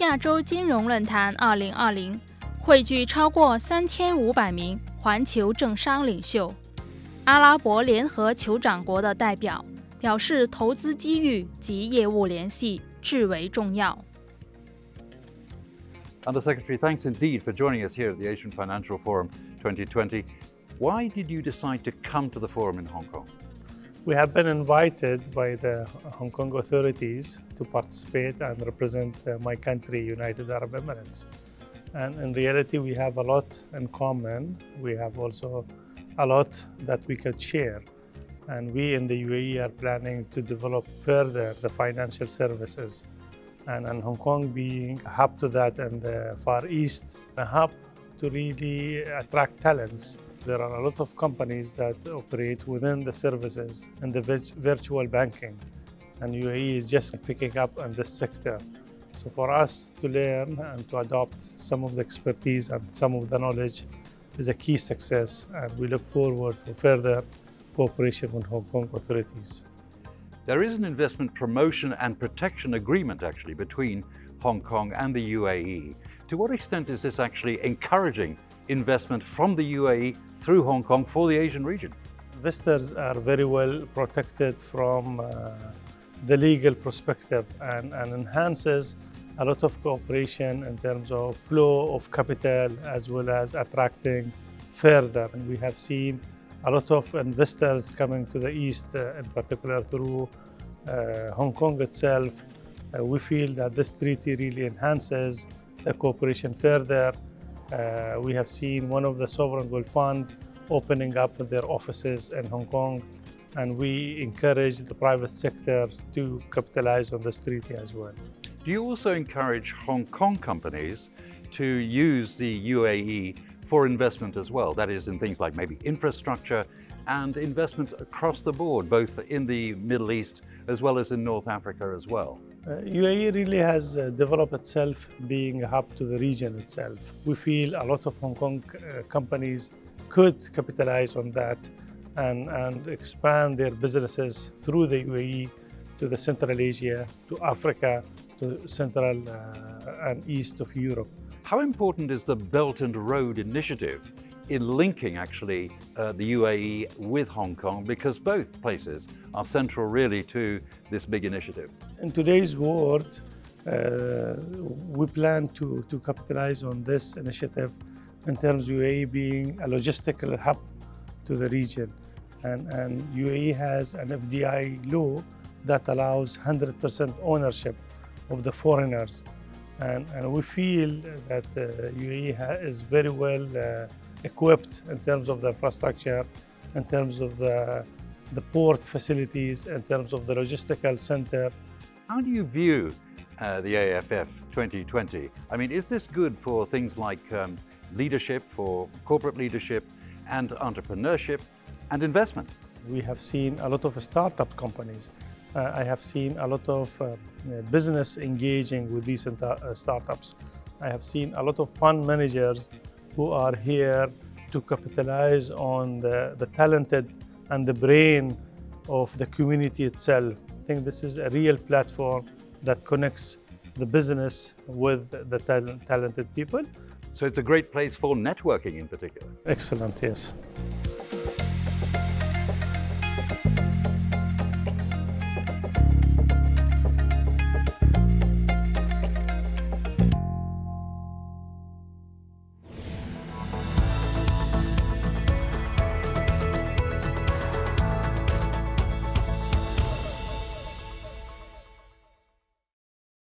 亚洲金融论坛2020，汇聚超过三千五百名环球政商领袖。阿拉伯联合酋长国的代表表示，投资机遇及业务联系至为重要。Undersecretary, thanks indeed for joining us here at the Asian Financial Forum 2020. Why did you decide to come to the forum in Hong Kong? We have been invited by the Hong Kong authorities to participate and represent uh, my country, United Arab Emirates. And in reality, we have a lot in common. We have also a lot that we could share. And we in the UAE are planning to develop further the financial services. And, and Hong Kong being a hub to that and the Far East, a hub to really attract talents. There are a lot of companies that operate within the services and the virtual banking. And UAE is just picking up on this sector. So for us to learn and to adopt some of the expertise and some of the knowledge is a key success. And we look forward for further cooperation with Hong Kong authorities. There is an investment promotion and protection agreement actually between Hong Kong and the UAE. To what extent is this actually encouraging investment from the UAE through Hong Kong for the Asian region? Investors are very well protected from uh, the legal perspective and, and enhances a lot of cooperation in terms of flow of capital as well as attracting further. And we have seen a lot of investors coming to the east, uh, in particular through uh, Hong Kong itself. Uh, we feel that this treaty really enhances the cooperation further. Uh, we have seen one of the sovereign wealth fund opening up their offices in Hong Kong, and we encourage the private sector to capitalize on this treaty as well. Do you also encourage Hong Kong companies to use the UAE for investment as well? That is, in things like maybe infrastructure and investment across the board, both in the Middle East as well as in North Africa as well. Uh, UAE really has uh, developed itself being a hub to the region itself. We feel a lot of Hong Kong uh, companies could capitalize on that and, and expand their businesses through the UAE to the Central Asia, to Africa, to Central uh, and East of Europe. How important is the Belt and Road Initiative in linking actually uh, the UAE with Hong Kong? Because both places are central really to this big initiative. In today's world, uh, we plan to, to capitalize on this initiative in terms of UAE being a logistical hub to the region. And, and UAE has an FDI law that allows 100% ownership of the foreigners. And, and we feel that uh, UAE is very well uh, equipped in terms of the infrastructure, in terms of the, the port facilities, in terms of the logistical center. How do you view uh, the AFF 2020? I mean, is this good for things like um, leadership, for corporate leadership, and entrepreneurship and investment? We have seen a lot of startup companies. Uh, I have seen a lot of uh, business engaging with these uh, startups. I have seen a lot of fund managers who are here to capitalize on the, the talented and the brain of the community itself. I think this is a real platform that connects the business with the tal- talented people. So it's a great place for networking in particular. Excellent, yes.